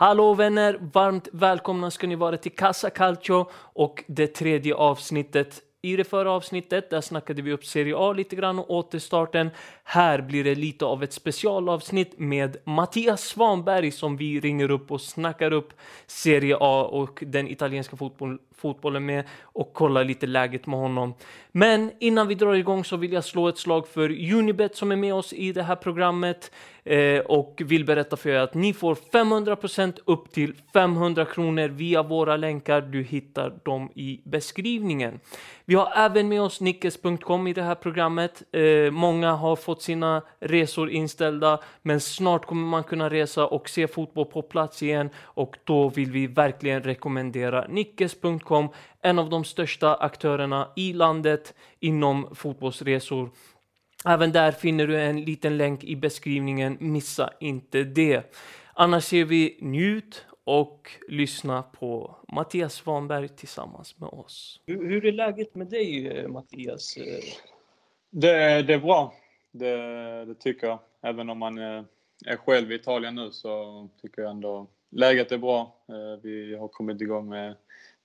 Hallå vänner! Varmt välkomna ska ni vara till Casa Calcio och det tredje avsnittet. I det förra avsnittet där snackade vi upp Serie A lite grann och återstarten. Här blir det lite av ett specialavsnitt med Mattias Svanberg som vi ringer upp och snackar upp Serie A och den italienska fotboll, fotbollen med och kollar lite läget med honom. Men innan vi drar igång så vill jag slå ett slag för Unibet som är med oss i det här programmet eh, och vill berätta för er att ni får 500% upp till 500 kronor via våra länkar. Du hittar dem i beskrivningen. Vi har även med oss Nickes.com i det här programmet. Eh, många har fått sina resor inställda, men snart kommer man kunna resa och se fotboll på plats igen och då vill vi verkligen rekommendera Nickes.com, en av de största aktörerna i landet inom fotbollsresor. Även där finner du en liten länk i beskrivningen, missa inte det. Annars ser vi njut och lyssna på Mattias Svanberg tillsammans med oss. Hur, hur är läget med dig eh, Mattias? Det, det är bra. Det, det, tycker jag. Även om man är själv i Italien nu så tycker jag ändå läget är bra. Eh, vi har kommit igång med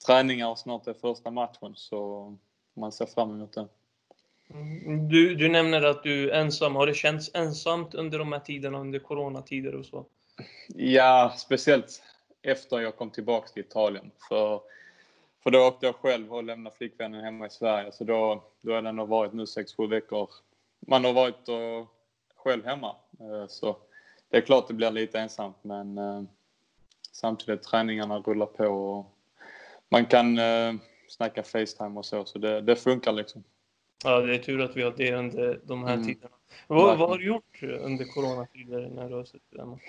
träningar och snart är första matchen så man ser fram emot det. Du, du nämner att du är ensam. Har det känts ensamt under de här tiderna, under coronatider och så? Ja, speciellt efter jag kom tillbaka till Italien. För, för då åkte jag själv och lämnade flickvännen hemma i Sverige. Så då, då har det nog varit nu 6-7 veckor. Man har varit och, själv hemma. Eh, så det är klart det blir lite ensamt men eh, samtidigt träningarna rullar på och man kan eh, snacka Facetime och så. Så det, det funkar liksom. Ja, det är tur att vi har det under de här mm. tiderna. Vad, vad, har du gjort under coronatider när du har suttit hemma?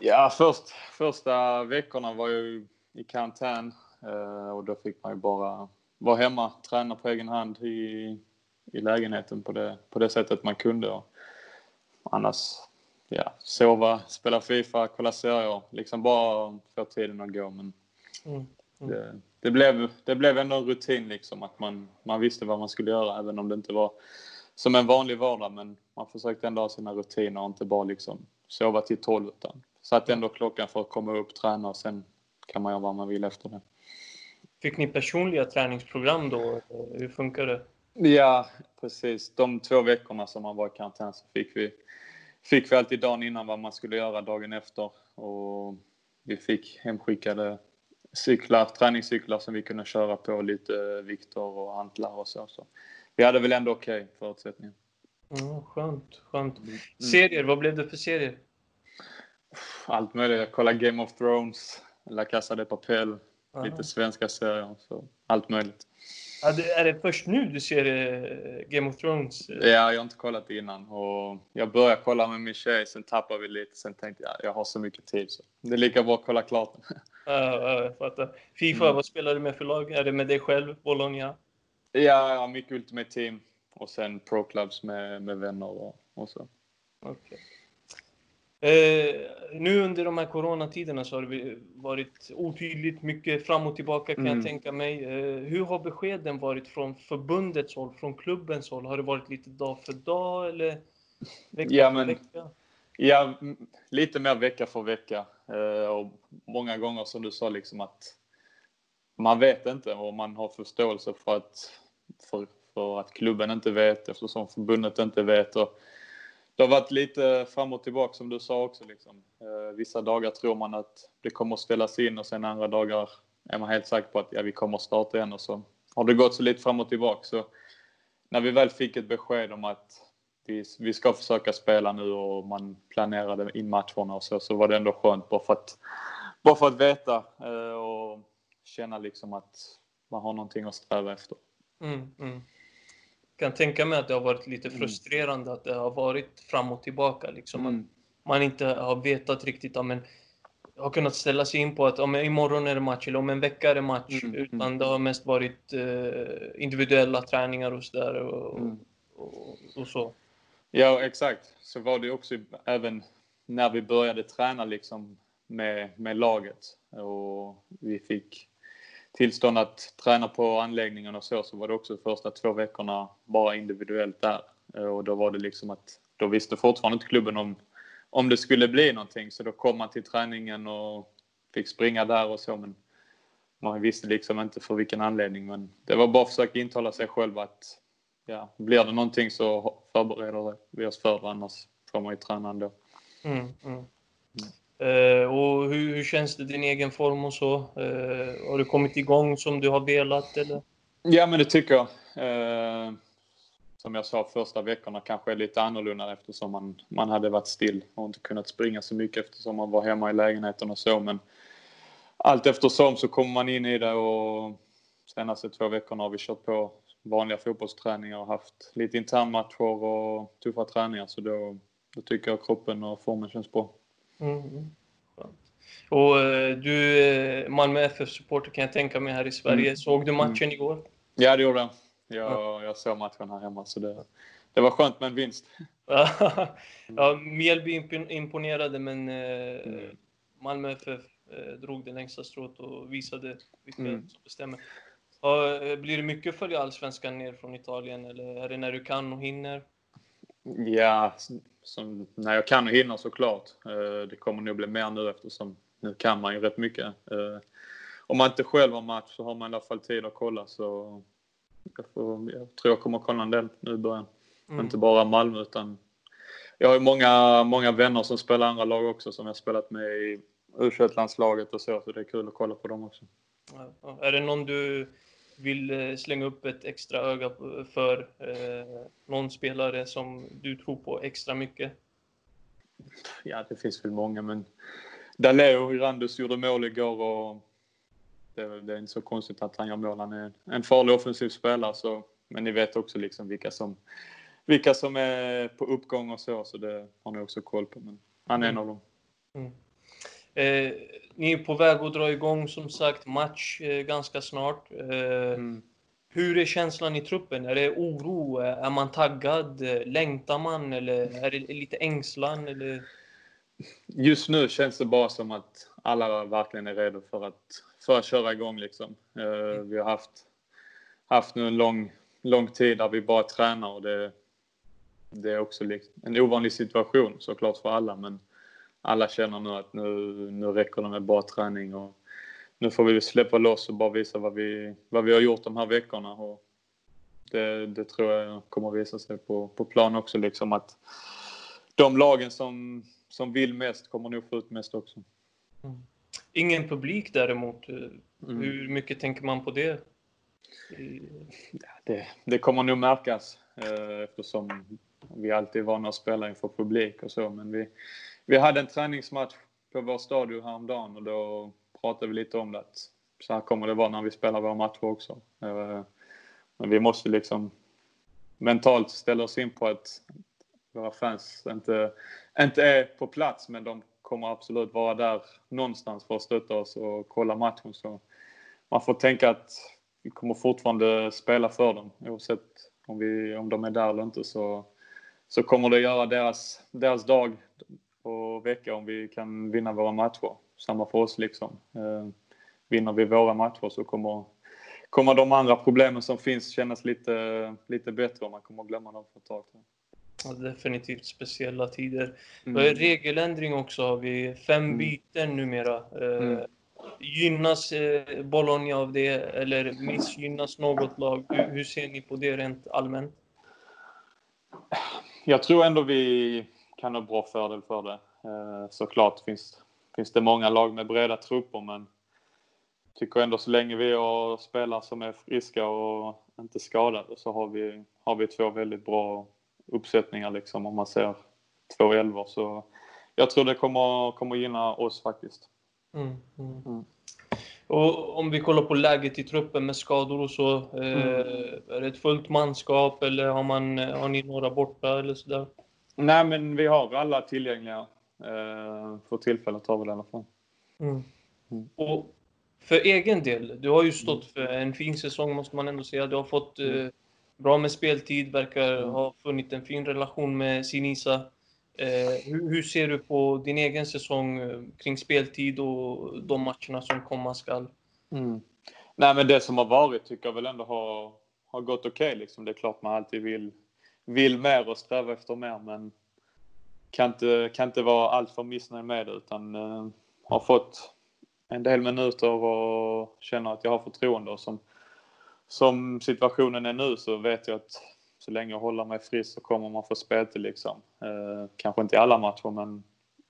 Ja, först, första veckorna var jag i karantän eh, och då fick man ju bara vara hemma, träna på egen hand i, i lägenheten på det, på det sättet man kunde. Och annars, ja, sova, spela Fifa, kolla serier, liksom bara få tiden att gå. Men mm. Mm. Det, det, blev, det blev ändå en rutin liksom, att man, man visste vad man skulle göra även om det inte var som en vanlig vardag. Men man försökte ändå ha sina rutiner och inte bara liksom sova till tolv utan satte ändå klockan för att komma upp, träna och sen kan man göra vad man vill efter det. Fick ni personliga träningsprogram då? Hur funkar det? Ja, precis. De två veckorna som man var i karantän så fick vi, fick vi alltid dagen innan vad man skulle göra dagen efter. Och vi fick hemskickade cyklar, träningscyklar som vi kunde köra på, lite vikter och hantlar och så. så. Vi hade väl ändå okej okay förutsättningar. Mm, skönt, skönt. Mm. Serier, vad blev det för serier? Allt möjligt. Jag kollade Game of Thrones, La Casa de Papel, Aha. lite svenska serier. Så allt möjligt. Ja, det, är det först nu du ser uh, Game of Thrones? Ja, jag har inte kollat innan. Och jag började kolla med min tjej, sen tappade vi lite. Sen tänkte jag, jag har så mycket tid så det är lika bra att kolla klart. Ja, jag fattar. Fifa, mm. vad spelar du med för lag? Är det med dig själv, Bologna? Ja, ja mycket Ultimate Team. Och sen Pro Clubs med, med vänner och, och så. Okay. Eh, nu under de här coronatiderna så har det varit otydligt, mycket fram och tillbaka kan mm. jag tänka mig. Eh, hur har beskeden varit från förbundets håll, från klubbens håll? Har det varit lite dag för dag eller vecka ja, men, för vecka? Ja, lite mer vecka för vecka. Eh, och många gånger som du sa liksom att man vet inte och man har förståelse för att, för, för att klubben inte vet eftersom förbundet inte vet. Och, det har varit lite fram och tillbaka som du sa också. Liksom. Eh, vissa dagar tror man att det kommer att ställas in och sen andra dagar är man helt säker på att ja, vi kommer att starta igen och så har det gått så lite fram och tillbaka. Så när vi väl fick ett besked om att vi, vi ska försöka spela nu och man planerade in matcherna och så, så var det ändå skönt bara för att, bara för att veta eh, och känna liksom att man har någonting att sträva efter. Mm, mm kan tänka mig att det har varit lite mm. frustrerande att det har varit fram och tillbaka. Liksom. Mm. man inte har vetat riktigt, men har kunnat ställa sig in på att om imorgon är det match eller om en vecka är det match. Mm. Utan mm. det har mest varit uh, individuella träningar och sådär. Och, mm. och, och, så. Ja, exakt. Så var det också även när vi började träna liksom med, med laget och vi fick tillstånd att träna på anläggningen och så, så var det också de första två veckorna bara individuellt där. Och då var det liksom att, då visste fortfarande inte klubben om, om det skulle bli någonting. Så då kom man till träningen och fick springa där och så, men man visste liksom inte för vilken anledning. Men det var bara att försöka intala sig själv att ja, blir det någonting så förbereder vi oss för det, annars får man ju träna ändå. Mm, mm. Uh, och hur, hur, känns det din egen form och så? Uh, har du kommit igång som du har velat eller? Ja, men det tycker jag. Uh, som jag sa, första veckorna kanske är lite annorlunda eftersom man, man hade varit still och inte kunnat springa så mycket eftersom man var hemma i lägenheten och så. Men allt eftersom så kommer man in i det och senaste två veckorna har vi kört på vanliga fotbollsträningar och haft lite internmatcher och tuffa träningar. Så då, då tycker jag kroppen och formen känns bra. Mm. Och eh, du, eh, Malmö FF-supporter kan jag tänka mig här i Sverige. Mm. Såg du matchen mm. igår? Ja, det gjorde jag. Jag, jag såg matchen här hemma, så det, det var skönt med en vinst. ja, Mjällby imponerade, men eh, mm. Malmö FF drog det längsta strået och visade vilka mm. som bestämmer. Blir det mycket att följa allsvenskan ner från Italien, eller är det när du kan och hinner? Ja, som, när jag kan och hinner såklart. Eh, det kommer nog bli mer nu eftersom nu kan man ju rätt mycket. Eh, om man inte själv har match så har man i alla fall tid att kolla så jag, får, jag tror jag kommer att kolla en del nu i början. Mm. Inte bara Malmö utan jag har ju många, många vänner som spelar andra lag också som jag spelat med i u och så, så det är kul att kolla på dem också. Ja, är det någon du vill eh, slänga upp ett extra öga för eh, någon spelare som du tror på extra mycket? Ja, det finns väl många, men Daleo Randus gjorde mål igår och det, det, är inte så konstigt att han gör mål. Han är en farlig offensiv spelare, så, men ni vet också liksom vilka som, vilka som är på uppgång och så, så det har ni också koll på. Men han är mm. en av dem. Mm. Eh, ni är på väg att dra igång som sagt match eh, ganska snart. Eh, mm. Hur är känslan i truppen? Är det oro? Är man taggad? Längtar man? Eller är det lite ängslan? Eller? Just nu känns det bara som att alla verkligen är redo för att, för att köra igång. Liksom. Eh, mm. Vi har haft, haft nu en lång, lång tid där vi bara tränar och det, det är också en ovanlig situation såklart för alla. Men alla känner nu att nu, nu räcker det med bra träning och nu får vi släppa loss och bara visa vad vi, vad vi har gjort de här veckorna. Och det, det tror jag kommer att visa sig på, på plan också, liksom att de lagen som, som vill mest kommer nog få ut mest också. Mm. Ingen publik däremot. Mm. Hur mycket tänker man på det? det? Det kommer nog märkas eh, eftersom vi alltid är vana att spela inför publik och så, men vi, vi hade en träningsmatch på vår stadion häromdagen och då pratade vi lite om det att så här kommer det vara när vi spelar våra matcher också. Eh, men vi måste liksom mentalt ställa oss in på att våra fans inte, inte är på plats men de kommer absolut vara där någonstans för att stötta oss och kolla matchen. Så man får tänka att vi kommer fortfarande spela för dem oavsett om, vi, om de är där eller inte så, så kommer det göra deras, deras dag och vecka om vi kan vinna våra matcher. Samma för oss liksom. Eh, vinner vi våra matcher så kommer, kommer de andra problemen som finns kännas lite, lite bättre och man kommer glömma dem för ett tag. Ja, definitivt speciella tider. Mm. Regeländring också har vi. Fem mm. byten numera. Eh, mm. Gynnas eh, Bologna av det eller missgynnas något lag? Hur, hur ser ni på det rent allmänt? Jag tror ändå vi kan ha bra fördel för det. Eh, såklart finns, finns det många lag med breda trupper men tycker ändå så länge vi har spelare som är friska och inte skadade så har vi, har vi två väldigt bra uppsättningar liksom om man ser två elvor. Så jag tror det kommer, kommer gynna oss faktiskt. Mm, mm. Mm. Och om vi kollar på läget i truppen med skador och så. Eh, mm. är det ett fullt manskap eller har, man, har ni några borta eller sådär? Nej, men vi har alla tillgängliga för tillfället har vi det i alla fall. Mm. Mm. Och för egen del, du har ju stått för en fin säsong måste man ändå säga. Du har fått eh, mm. bra med speltid, verkar mm. ha funnit en fin relation med Sinisa. Eh, hur, hur, ser du på din egen säsong eh, kring speltid och de matcherna som komma skall? Mm. Nej, men det som har varit tycker jag väl ändå har, har gått okej. Okay, liksom. Det är klart man alltid vill vill mer och strävar efter mer men kan inte, kan inte vara alltför missnöjd med det utan eh, har fått en del minuter och känner att jag har förtroende. Och som, som situationen är nu så vet jag att så länge jag håller mig frisk så kommer man få speltid liksom. Eh, kanske inte i alla matcher men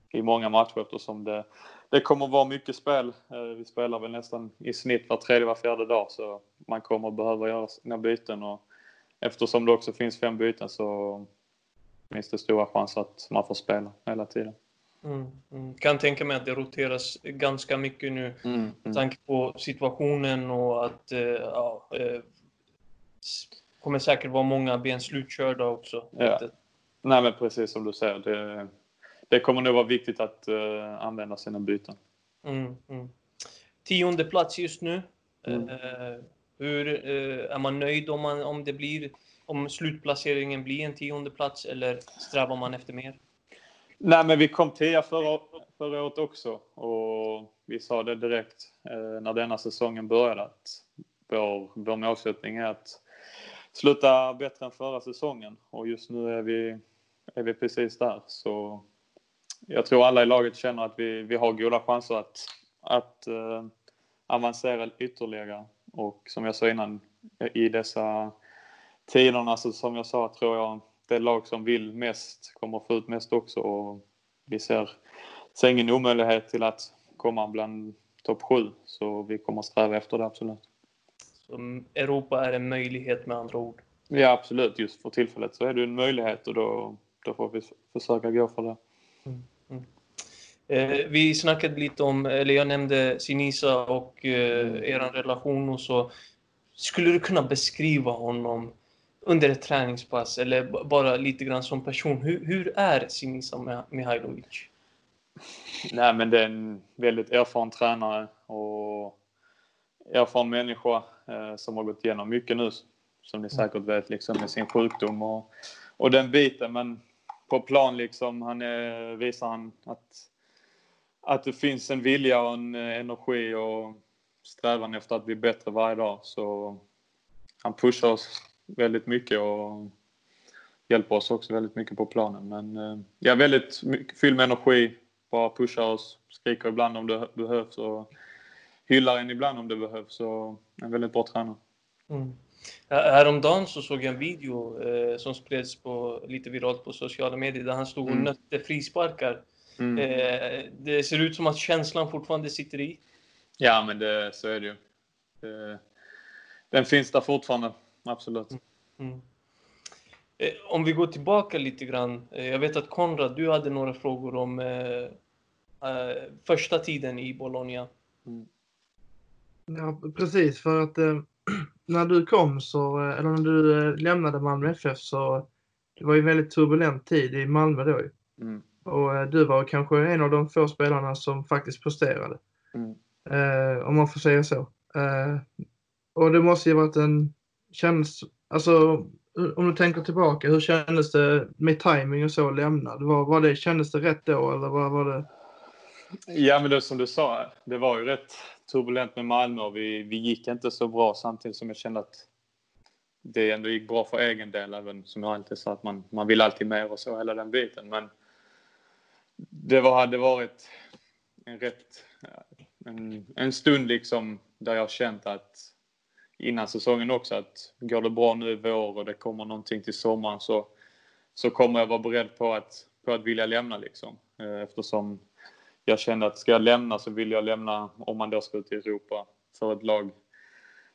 i många matcher eftersom det, det kommer vara mycket spel. Eh, vi spelar väl nästan i snitt var tredje, var fjärde dag så man kommer behöva göra sina byten och eftersom det också finns fem byten så finns det stora chanser att man får spela hela tiden. Mm, mm. Kan tänka mig att det roteras ganska mycket nu mm, med mm. tanke på situationen och att eh, ja, eh, kommer säkert vara många ben slutkörda också. Ja. Nej men precis som du säger. Det, det kommer nog vara viktigt att uh, använda sina byten. Mm, mm. Tionde plats just nu. Mm. Uh, hur, uh, är man nöjd om, man, om det blir om slutplaceringen blir en tionde plats eller strävar man efter mer? Nej, men vi kom tia förra, förra året också och vi sa det direkt eh, när denna säsongen började att vår, vår målsättning är att sluta bättre än förra säsongen och just nu är vi, är vi precis där. Så jag tror alla i laget känner att vi, vi har goda chanser att, att eh, avancera ytterligare och som jag sa innan i dessa tiderna så som jag sa tror jag det lag som vill mest kommer få ut mest också och vi ser, ser ingen omöjlighet till att komma bland topp sju så vi kommer sträva efter det absolut. Så Europa är en möjlighet med andra ord? Ja absolut, just för tillfället så är det en möjlighet och då, då får vi försöka gå för det. Mm. Mm. Eh, vi snackade lite om, eller jag nämnde Sinisa och eh, er relation och så. Skulle du kunna beskriva honom under ett träningspass eller bara lite grann som person? Hur, hur är Sinisa Mihailovic? Nej, men det är en väldigt erfaren tränare och erfaren människa eh, som har gått igenom mycket nu, som ni säkert vet, liksom med sin sjukdom och, och den biten. Men på plan liksom, han är, visar han att, att det finns en vilja och en energi och strävan efter att bli bättre varje dag. Så han pushar oss väldigt mycket och hjälper oss också väldigt mycket på planen. Men eh, ja, väldigt mycket, fylld med energi, bara pushar oss, skriker ibland om det behövs och hyllar en ibland om det behövs. Så en väldigt bra tränare. Mm. Häromdagen så såg jag en video eh, som spreds på, lite viralt på sociala medier där han stod och mm. nötte frisparkar. Mm. Eh, det ser ut som att känslan fortfarande sitter i. Ja, men det, så är det ju. Det, den finns där fortfarande absolut. Mm. mm. Eh, om vi går tillbaka lite grann. Eh, jag vet att Konrad, du hade några frågor om eh, eh, första tiden i Bologna. Mm. Ja, precis. För att eh, när du kom så, eller när du lämnade Malmö FF så det var ju en väldigt turbulent tid i Malmö då mm. Och du var kanske en av de få spelarna som faktiskt presterade. Mm. Eh, om man får säga så. Eh, och det måste ju varit en känns, alltså om du tänker tillbaka, hur kändes det med timing och så lämnad? Var, var det, kändes det rätt då eller vad var det? Ja, men det som du sa, det var ju rätt turbulent med Malmö och vi, vi gick inte så bra samtidigt som jag kände att det ändå gick bra för egen del, även som jag alltid sa att man, man vill alltid mer och så, hela den biten. Men det var, hade varit en rätt, en, en stund liksom där jag känt att innan säsongen också att går det bra nu i vår och det kommer någonting till sommaren så, så kommer jag vara beredd på att, på att vilja lämna liksom. Eh, eftersom jag kände att ska jag lämna så vill jag lämna om man då ska ut i Europa för ett lag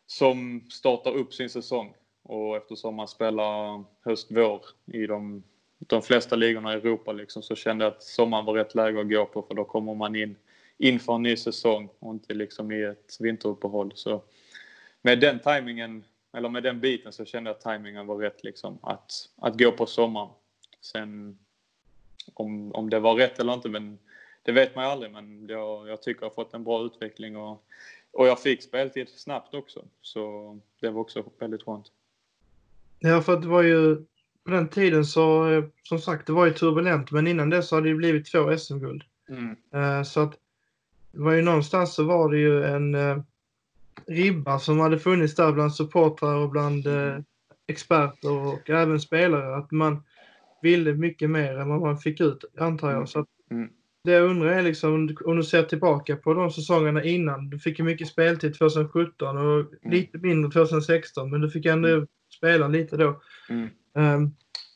som startar upp sin säsong. Och eftersom man spelar höst-vår i de, de flesta ligorna i Europa liksom, så kände jag att sommaren var rätt läge att gå på för då kommer man in inför en ny säsong och inte liksom i ett vinteruppehåll. Så med den tajmingen, eller med den biten så kände jag att tajmingen var rätt liksom att, att gå på sommaren. Sen om, om det var rätt eller inte, men det vet man ju aldrig. Men jag, jag tycker jag har fått en bra utveckling och, och jag fick speltid snabbt också. Så det var också väldigt skönt. Ja, för att det var ju på den tiden så, som sagt, det var ju turbulent, men innan det så hade det blivit två SM-guld. Mm. Uh, så att det var ju någonstans så var det ju en, uh, ribba som hade funnits där bland supportrar och bland eh, experter och även spelare. Att man ville mycket mer än vad man fick ut, antar jag. Så att, mm. det jag undrar är liksom om du ser tillbaka på de säsongerna innan. Du fick ju mycket speltid 2017 och mm. lite mindre 2016 men du fick ändå mm. spela lite då. Mm. Um,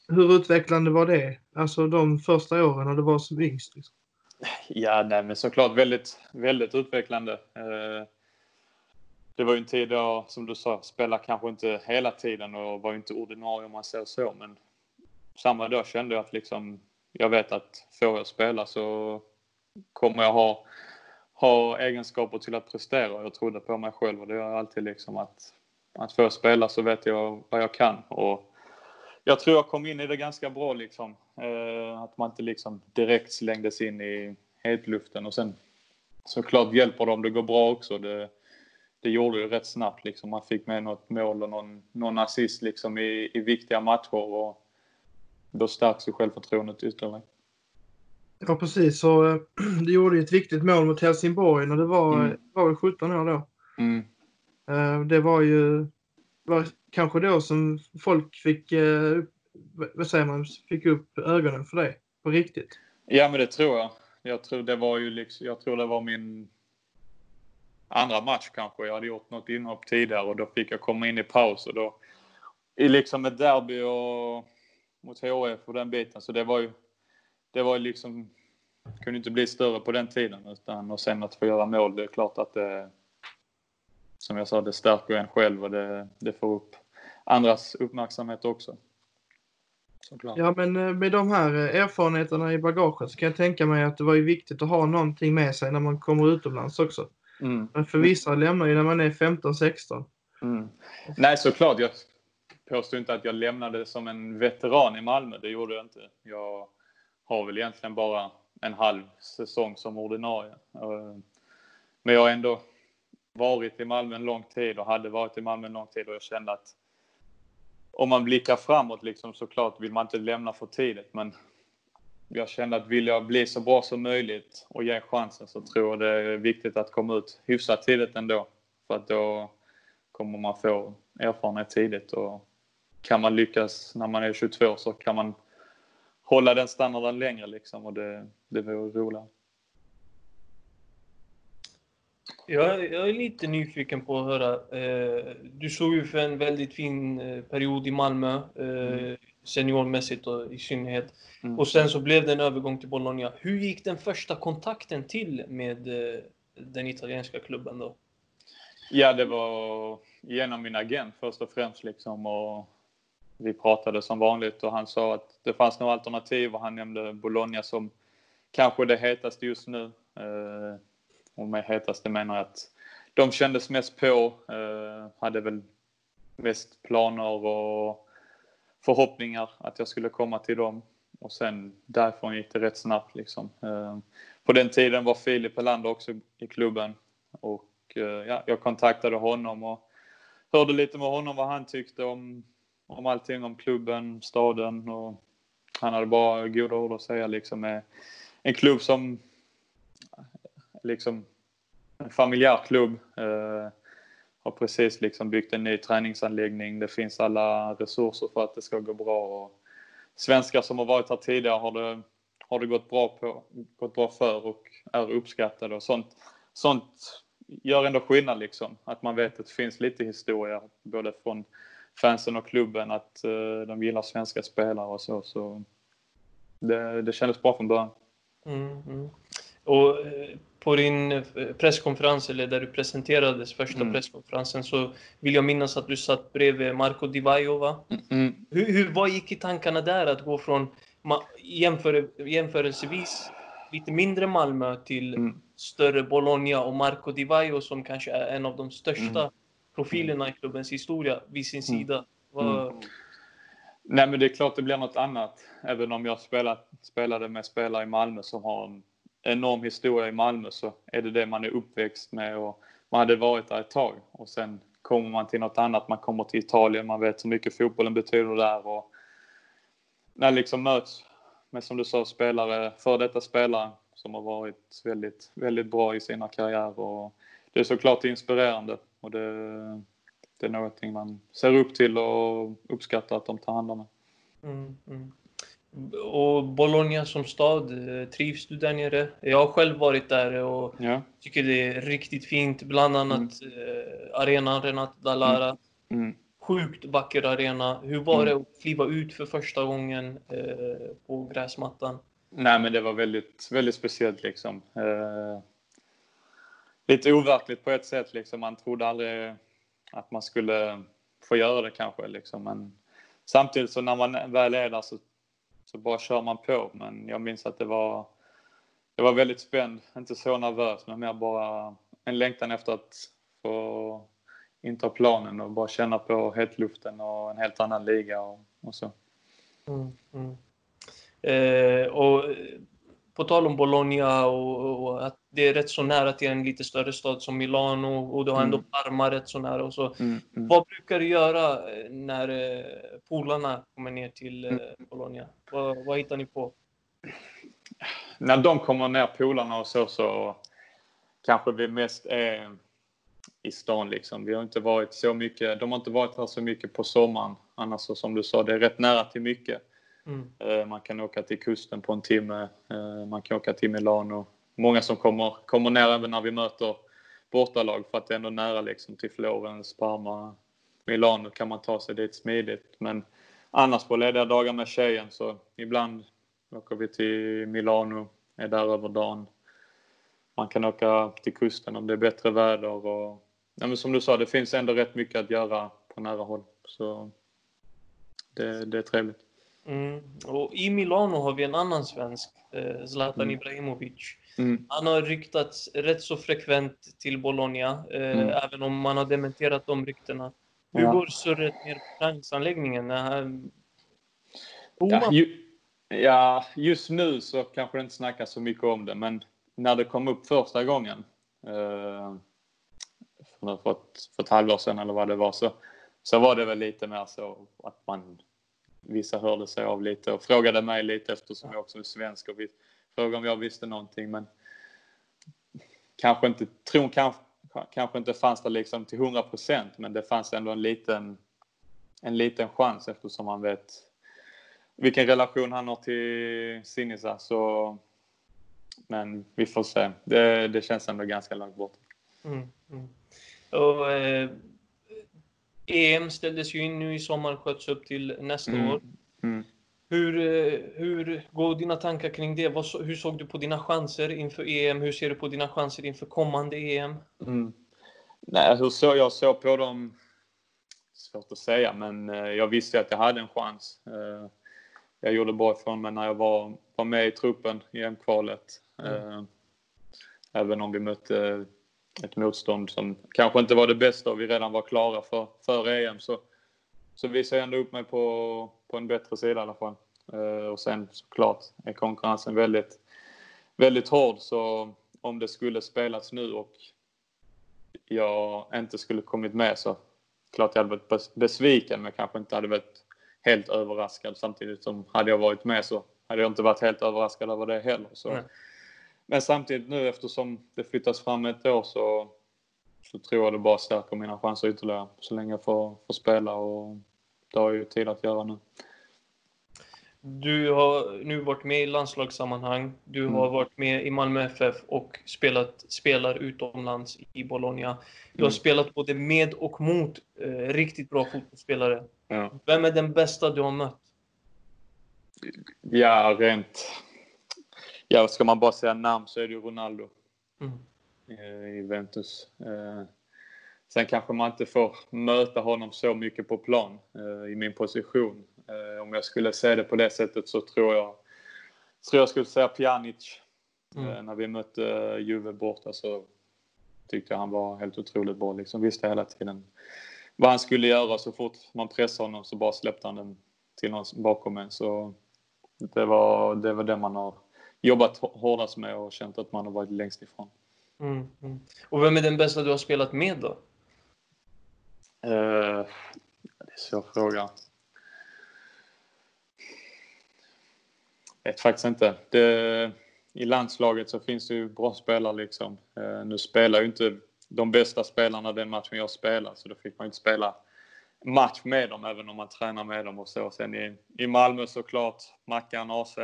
hur utvecklande var det? Alltså de första åren när du var som yngst? Liksom? Ja, nej, men såklart väldigt, väldigt utvecklande. Uh, det var ju en tid då, som du sa, spelade kanske inte hela tiden och var inte ordinarie om man säger så, men samma dag kände jag att liksom, jag vet att får jag spela så kommer jag ha, ha egenskaper till att prestera. Jag trodde på mig själv och det gör jag alltid liksom att, att få spela så vet jag vad jag kan. Och jag tror jag kom in i det ganska bra liksom. Eh, att man inte liksom direkt slängdes in i hetluften och sen såklart hjälper det om det går bra också. Det, det gjorde det rätt snabbt liksom. Man fick med något mål och någon, någon assist liksom i, i viktiga matcher och då stärks ju självförtroendet ytterligare. Ja precis, så äh, du gjorde ju ett viktigt mål mot Helsingborg när det var, mm. var 17 år då. Mm. Äh, det var ju var kanske då som folk fick, äh, vad säger man, fick upp ögonen för det på riktigt. Ja men det tror jag. Jag tror det var ju liksom, jag tror det var min andra match kanske. Jag hade gjort något inhopp tidigare och då fick jag komma in i paus och då i liksom ett derby och mot HF och den biten så det var ju det var ju liksom kunde inte bli större på den tiden utan och sen att få göra mål det är klart att det som jag sa det stärker en själv och det, det får upp andras uppmärksamhet också. Såklart. Ja, men eh, med de här eh, erfarenheterna i bagaget så kan jag tänka mig att det var ju viktigt att ha någonting med sig när man kommer utomlands också. Mm. Men för vissa lämnar ju när man är 15-16. Mm. Nej, såklart. Jag påstår inte att jag lämnade som en veteran i Malmö. Det gjorde jag inte. Jag har väl egentligen bara en halv säsong som ordinarie. Eh, men jag har ändå varit i Malmö en lång tid och hade varit i Malmö en lång tid och jag kände att om man blickar framåt liksom såklart vill man inte lämna för tidigt men jag kände att vill jag bli så bra som möjligt och ge chansen så tror jag det är viktigt att komma ut hyfsat tidigt ändå. För att då kommer man få erfarenhet tidigt och kan man lyckas när man är 22 så kan man hålla den standarden längre liksom och det, det vore roligt. Jag, jag är lite nyfiken på att höra. Eh, du såg ju för en väldigt fin eh, period i Malmö, eh, mm. Seniormässigt och i synnerhet. Mm. Och sen så blev det en övergång till Bologna. Hur gick den första kontakten till med eh, den italienska klubben då? Ja, det var genom min agent först och främst liksom och vi pratade som vanligt och han sa att det fanns några alternativ och han nämnde Bologna som kanske det hetaste just nu. Eh, och med hetaste menar jag att de kändes mest på, eh, hade väl mest planer och förhoppningar att jag skulle komma till dem. Och sen därifrån gick det rätt snabbt liksom. Ehm, på den tiden var Filip Helander också i klubben och eh, ja, jag kontaktade honom och hörde lite med honom vad han tyckte om om allting om klubben, staden och han hade bara goda ord att säga liksom med en klubb som liksom en familjär klubb. Eh, har precis liksom byggt en ny träningsanläggning. Det finns alla resurser för att det ska gå bra. Och svenskar som har varit här tidigare har det, har det gått, bra på, gått bra för och är uppskattade. Och sånt, sånt gör ändå skillnad liksom. Att man vet att det finns lite historia både från fansen och klubben att uh, de gillar svenska spelare och så. så det, det kändes bra från början. Mm, mm. Och eh, på din eh, presskonferens, eller där du presenterades första mm. presskonferensen, så vill jag minnas att du satt bredvid Marco Di Vaio, va? Mm. Hur, hur, vad gick i tankarna där att gå från jämför, jämförelsevis lite mindre Malmö till mm. större Bologna och Marco Di Vaio som kanske är en av de största mm profilerna i klubbens historia vid sin mm. sida. Var... Mm. Nej, men det är klart det blir något annat. Även om jag spelat, spelade med spelare i Malmö som har en enorm historia i Malmö så är det det man är uppväxt med och man hade varit där ett tag och sen kommer man till något annat. Man kommer till Italien, man vet hur mycket fotbollen betyder där och när liksom möts med, som du sa, spelare, för detta spelare som har varit väldigt, väldigt bra i sina karriärer och det är såklart inspirerande och det, det är någonting man ser upp till och uppskattar att de tar hand om. Mm, mm. Och Bologna som stad, eh, trivs du där nere? Jag har själv varit där och ja. tycker det är riktigt fint. Bland annat mm. eh, arenan Renat Dallara. Mm. Mm. Sjukt vacker arena. Hur var mm. det att kliva ut för första gången eh, på gräsmattan? Nej, men det var väldigt, väldigt speciellt liksom. Eh, lite overkligt på ett sätt liksom. Man trodde aldrig att man skulle få göra det kanske liksom. Men samtidigt så när man väl är där så, så bara kör man på. Men jag minns att det var, det var väldigt spänd, inte så nervös, men mer bara en längtan efter att få inta planen och bara känna på hetluften och en helt annan liga och, och så. Mm, mm. Eh, och på tal om Bologna och, och, att det är rätt så nära till en lite större stad som Milano och du har ändå mm. Parma rätt så nära och så. Mm, mm. Vad brukar du göra eh, när eh, polarna kommer ner till eh, mm. Bologna? Vad, vad hittar ni på? När de kommer ner, polarna och så, så kanske vi mest är i stan liksom. Vi har inte varit så mycket, de har inte varit här så mycket på sommaren. Annars så, som du sa, det är rätt nära till mycket. Mm. Eh, man kan åka till kusten på en timme. Eh, man kan åka till Milano. Många som kommer, kommer ner även när vi möter bortalag för att det är ändå nära liksom till Florens, Parma, Milano kan man ta sig dit smidigt. Men annars på lediga dagar med tjejen så ibland åker vi till Milano, är där över dagen. Man kan åka till kusten om det är bättre väder och ja, men som du sa, det finns ändå rätt mycket att göra på nära håll. Så det, det är trevligt. Mm. Och I Milano har vi en annan svensk, eh, Zlatan mm. Ibrahimovic. Mm. Han har ryktats rätt så frekvent till Bologna, eh, mm. även om man har dementerat de ryktena. Hur ja. går surret ner på träningsanläggningen? Ja, ju, ja, just nu så kanske det inte snackas så mycket om det, men när det kom upp första gången eh, för, för, ett, för ett halvår sedan eller vad det var så, så var det väl lite mer så att man vissa hörde sig av lite och frågade mig lite eftersom jag också är svensk och frågade om jag visste någonting. Men kanske inte, tron kanske, kanske inte fanns där liksom till 100 procent, men det fanns ändå en liten, en liten chans eftersom man vet vilken relation han har till Sinisa. Så, men vi får se. Det, det känns ändå ganska långt bort. Mm, mm. Och, eh, EM ställdes ju in nu i sommar, sköts upp till nästa mm. år. Mm. Hur, eh, hur går dina tankar kring det? Vad, hur såg du på dina chanser inför EM? Hur ser du på dina chanser inför kommande EM? Mm. Nej, hur så jag såg på dem? Svårt att säga, men eh, jag visste att jag hade en chans. Eh, jag gjorde bra ifrån mig när jag var, var med i truppen i EM-kvalet. Mm. Även om vi mötte ett motstånd som kanske inte var det bästa och vi redan var klara för, för EM så, så visade jag ändå upp mig på, på en bättre sida i alla fall. Eh, och sen såklart är konkurrensen väldigt, väldigt hård så om det skulle spelas nu och jag inte skulle kommit med så klart jag hade varit besviken men kanske inte hade varit helt överraskad samtidigt som hade jag varit med så hade jag inte varit helt överraskad över det heller. Så, mm. Men samtidigt nu eftersom det flyttas fram ett år så, så tror jag det bara stärker mina chanser ytterligare så länge jag får, får spela och det har jag ju tid att göra nu. Du har nu varit med i landslagssammanhang. Du mm. har varit med i Malmö FF och spelat, spelar utomlands i Bologna. Du har mm. spelat både med och mot eh, riktigt bra fotbollsspelare. Ja. Vem är den bästa du har mött? Ja, rent Ja, ska man bara säga namn så är det ju Ronaldo mm. Eh, i Juventus. Eh, sen kanske man inte får möta honom så mycket på plan eh, i min position. Om jag skulle se det på det sättet så tror jag, tror jag skulle säga Pjanic. Mm. När vi mötte Juve borta så tyckte jag han var helt otroligt bra. Liksom visste hela tiden vad han skulle göra. Så fort man pressade honom så bara släppte han den till någon bakom en. Så det var det, var det man har jobbat hårdast med och känt att man har varit längst ifrån. Mm, mm. Och vem är den bästa du har spelat med då? Uh, det är en svår fråga. Jag vet faktiskt inte. Det, I landslaget så finns det ju bra spelare liksom. Uh, nu spelar ju inte de bästa spelarna den matchen jag spelar så då fick man ju inte spela match med dem, även om man tränar med dem och så. Sen i, i Malmö såklart, Mackan AC,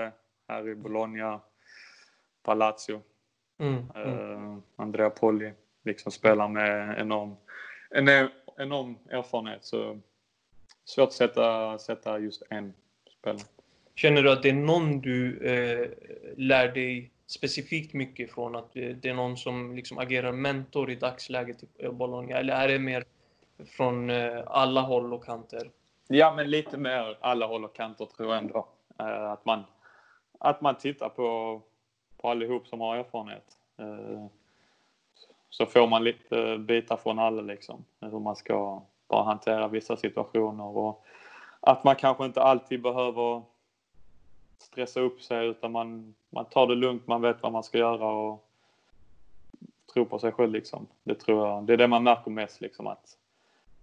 här i Bologna, Palazzo, mm. Uh, Andrea Polli, liksom spelar med enorm, en enorm erfarenhet. Så svårt att sätta, sätta just en spelare. Känner du att det är någon du eh, lär dig specifikt mycket från? Att det är någon som liksom agerar mentor i dagsläget i Bologna? Eller är det mer från eh, alla håll och kanter? Ja, men lite mer alla håll och kanter tror jag ändå. Eh, att, man, att man tittar på, på allihop som har erfarenhet. Eh, så får man lite bitar från alla liksom. Hur man ska bara hantera vissa situationer och att man kanske inte alltid behöver stressa upp sig utan man, man tar det lugnt, man vet vad man ska göra och tror på sig själv liksom. Det tror jag, det är det man märker mest liksom att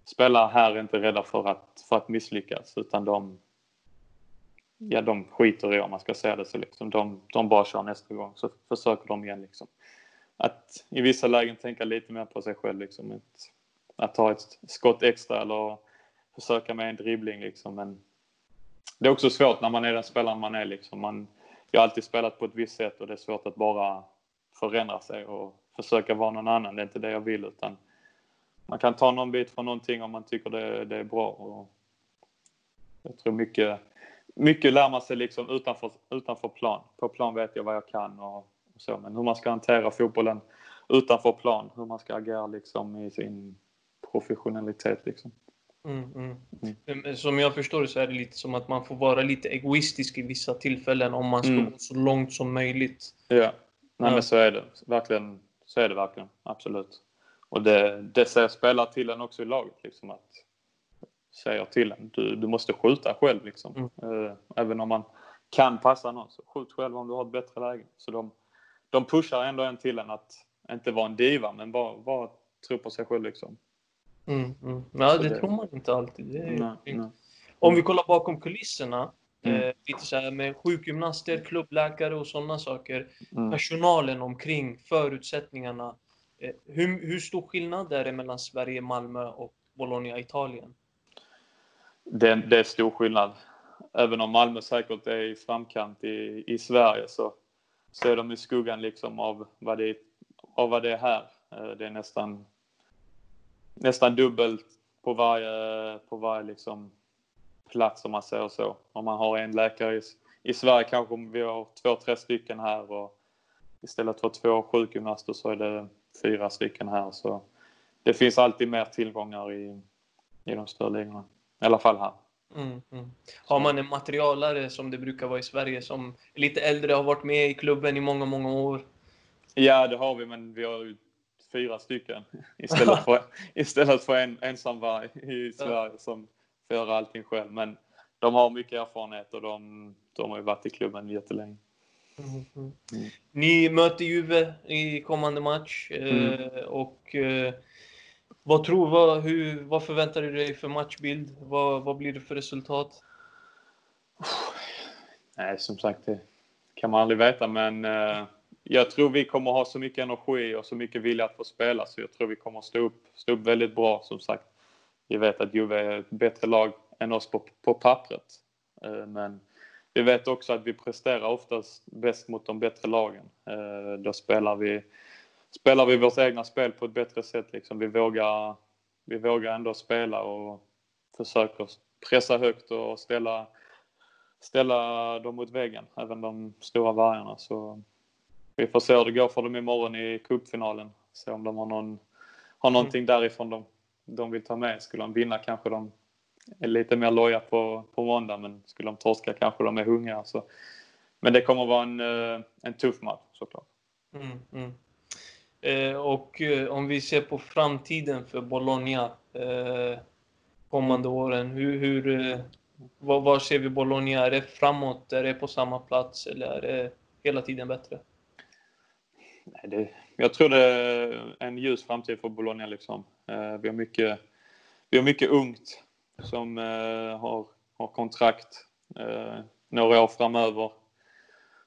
spelare här är inte rädda för att, för att misslyckas utan de, ja, de skiter i om man ska säga det så liksom. De, de bara kör nästa gång så försöker de igen liksom. Att i vissa lägen tänka lite mer på sig själv liksom. Att, att ta ett skott extra eller försöka med en dribbling liksom. Men det är också svårt när man är den spelaren man är liksom. Man, jag har alltid spelat på ett visst sätt och det är svårt att bara förändra sig och försöka vara någon annan. Det är inte det jag vill utan man kan ta någon bit från någonting om man tycker det, det är bra. Och jag tror mycket, mycket lär man sig liksom utanför, utanför plan. På plan vet jag vad jag kan och, och så, men hur man ska hantera fotbollen utanför plan, hur man ska agera liksom i sin professionalitet liksom. Mm, mm. Mm. Som jag förstår det så är det lite som att man får vara lite egoistisk i vissa tillfällen om man ska mm. gå så långt som möjligt. Ja, Nej, men så är det. Verkligen, så är det verkligen. Absolut. Och det, det säger spelare till en också i laget, liksom att säger till en, du, du måste skjuta själv liksom. Mm. Uh, även om man kan passa någon, så skjut själv om du har ett bättre läge. Så de, de pushar ändå en till en att inte vara en diva, men bara, bara tro på sig själv liksom. Mm, mm. Ja, det, det, tror man inte alltid. Nej, nej. Om vi kollar bakom kulisserna, mm. eh, lite så här med sjukgymnaster, klubbläkare och sådana saker. Mm. Personalen omkring, förutsättningarna. Eh, hur, hur stor skillnad är det mellan Sverige, Malmö och Bologna, Italien? Det, det är stor skillnad. Även om Malmö säkert är i framkant i, i Sverige så, så är de i skuggan liksom av vad det, av vad det är här. Eh, det är nästan, nästan dubbelt på varje, på varje liksom plats om man säger så. Om man har en läkare i, i Sverige kanske vi har två, tre stycken här och istället för två sjukgymnaster så är det fyra stycken här. Så det finns alltid mer tillgångar i, i de större ligorna. I alla fall här. Mm, mm. Har man en materialare som det brukar vara i Sverige som är lite äldre, har varit med i klubben i många, många år? Ja, det har vi, men vi har ju fyra stycken istället för, istället för en ensamvarg i Sverige som får göra allting själv. Men de har mycket erfarenhet och de, de har ju varit i klubben jättelänge. Mm, mm. Ni möter Juve i kommande match mm. Eh, och eh, vad tror vad, hur, vad förväntar du dig för matchbild? Vad, vad blir det för resultat? Nej, som sagt, det kan man aldrig veta, men eh, jag tror vi kommer ha så mycket energi och så mycket vilja att få spela, så jag tror vi kommer stå upp, stå upp väldigt bra, som sagt. Vi vet att Juve är ett bättre lag än oss på, på pappret, eh, men vi vet också att vi presterar oftast bäst mot de bättre lagen. Eh, då spelar vi, spelar vi vårt egna spel på ett bättre sätt. Liksom. Vi, vågar, vi vågar ändå spela och försöker pressa högt och ställa, ställa dem mot väggen, även de stora vargarna. Så vi får se hur det går för dem imorgon i cupfinalen. Se om de har, någon, har någonting därifrån de, de vill ta med. Skulle de vinna kanske de är lite mer loja på, på måndag, men skulle de torska kanske de är hungriga. Så. Men det kommer vara en, eh, en tuff match såklart. Mm, mm. Eh, och eh, om vi ser på framtiden för Bologna eh, kommande åren, hur, hur, var, var ser vi Bologna? Är det framåt? Är det på samma plats? Eller är det hela tiden bättre? Nej, det, jag tror det är en ljus framtid för Bologna. Liksom. Vi, har mycket, vi har mycket ungt som har, har kontrakt några år framöver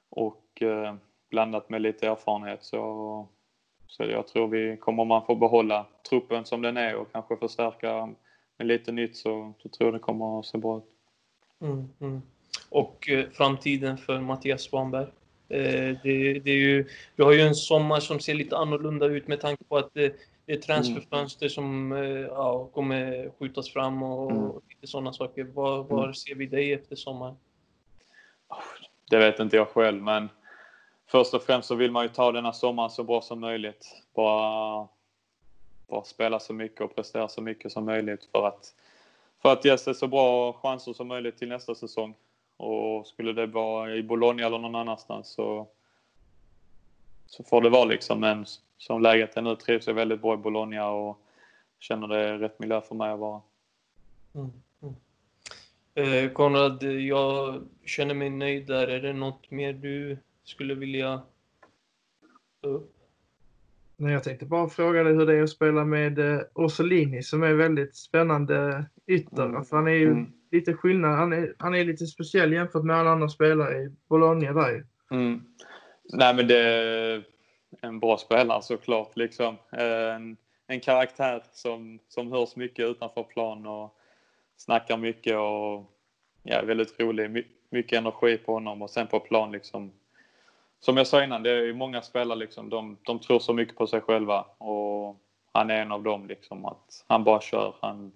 och blandat med lite erfarenhet så, så jag tror vi kommer man få behålla truppen som den är och kanske förstärka med lite nytt så, så tror jag det kommer att se bra ut. Mm, mm. Och eh, framtiden för Mattias Svanberg? Eh, det, det, är ju, vi har ju en sommar som ser lite annorlunda ut med tanke på att det, det är transferfönster som eh, ja, kommer skjutas fram och, mm. lite sådana saker. Var, var mm. ser vi dig efter sommaren? Det vet inte jag själv, men först och främst så vill man ju ta denna sommaren så bra som möjligt. Bara, bara spela så mycket och prestera så mycket som möjligt för att, för att ge sig så bra chanser som möjligt till nästa säsong. Och skulle det vara i Bologna eller någon annanstans så, så får det vara liksom. Men som läget är nu trivs jag väldigt bra i Bologna och känner det är rätt miljö för mig att vara. Mm. Mm. Eh, Konrad, jag känner mig nöjd där. Är det något mer du skulle vilja ta upp? Nej, jag tänkte bara fråga dig hur det är att spela med eh, Orsolini som är väldigt spännande ytter. Mm. Alltså, han är ju mm. lite skillnad. Han är, han är lite speciell jämfört med alla andra spelare i Bologna där mm. Nej, men det är en bra spelare såklart. Liksom. En, en karaktär som, som hörs mycket utanför plan och snackar mycket och ja, väldigt rolig. My, mycket energi på honom och sen på plan liksom som jag sa innan, det är många spelare liksom, de, de tror så mycket på sig själva och han är en av dem liksom att han bara kör. Han,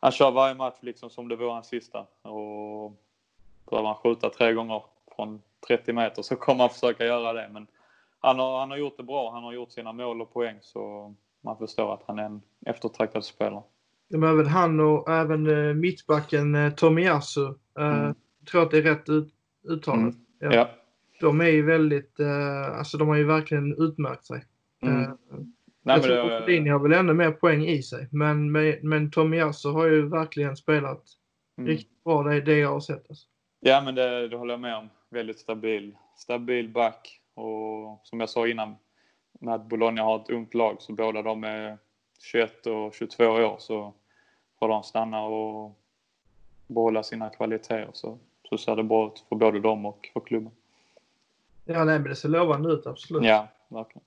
han kör varje match liksom som det vore hans sista och behöver han skjuta tre gånger från 30 meter så kommer han försöka göra det. Men han har, han har gjort det bra. Han har gjort sina mål och poäng så man förstår att han är en eftertraktad spelare. Men även han och även eh, mittbacken eh, Tomiyasu. Eh, mm. tror att det är rätt ut, uttalat. Mm. Ja. ja de är ju väldigt, eh, alltså de har ju verkligen utmärkt sig. Mm. Eh, Nej, jag tror Fellini har väl ännu mer poäng i sig, men, men Tomiyasu har ju verkligen spelat mm. riktigt bra, det är det jag har sett. Alltså. Ja, men det, det håller jag med om. Väldigt stabil. Stabil back och som jag sa innan med att Bologna har ett ungt lag så båda de är 21 och 22 år så får de stanna och behålla sina kvaliteter så, så ser det bra ut för både dem och för klubben. Ja, nej, men det ser lovande ut, absolut. Ja, verkligen.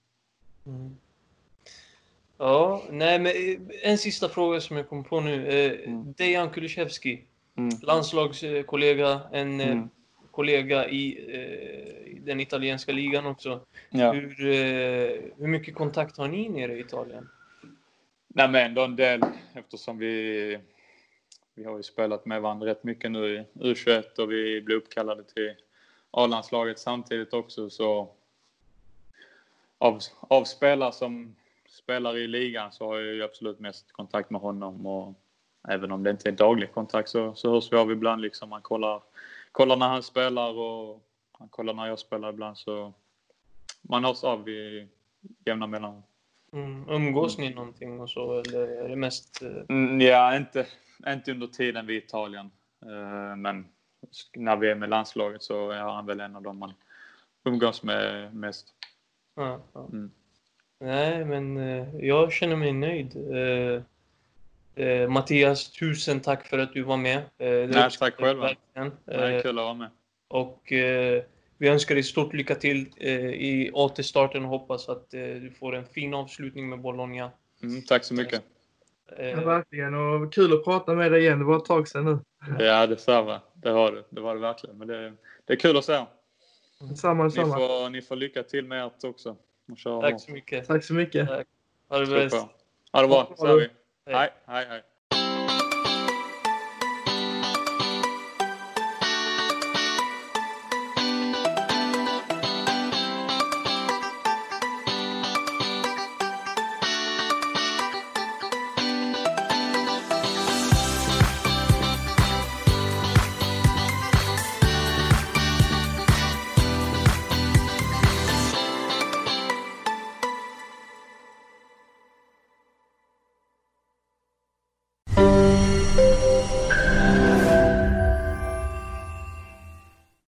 Mm. Ja, nej, men eh, en sista fråga som jag kom på nu. Eh, mm. Dejan Kulusevski, mm. landslagskollega, en eh, mm. kollega i, i, den italienska ligan också. Ja. Hur, hur mycket kontakt har ni nere i Italien? Nej, men ändå en del eftersom vi, vi har ju spelat med varandra rätt mycket nu i U21 och vi blev uppkallade till A-landslaget samtidigt också så av, av spelare som spelar i ligan så har jag ju absolut mest kontakt med honom och även om det inte är daglig kontakt så, så hörs vi av ibland liksom. Man kollar, kollar när han spelar och han kollar när jag spelar ibland så man hörs av i jämna mellanrum. Mm. Umgås ni någonting och så eller är det mest? Eh, mm, ja, inte, inte under tiden vid Italien. Uh, men när vi är med landslaget så är han väl en av dem man umgås med mest. Ja, ja. Mm. Nej, men eh, jag känner mig nöjd. Eh, eh, Mattias, tusen tack för att du var med. Eh, Nej, tack själv. Det kul att vara med. Och eh, vi önskar dig stort lycka till eh, i återstarten och hoppas att du får en fin avslutning med Bologna. Mm, tack så mycket. Ja, verkligen. Och kul att prata med dig igen. Det var ett tag sedan nu. Ja, detsamma. Det var det. Det var det verkligen. Men det, det är kul att se. Samma, ni samma. Får, ni får lycka till med ert också. Tack så mycket. Tack så mycket. Tack. Ha det bäst. Ha det bra. Så vi. Hej, hej, hej.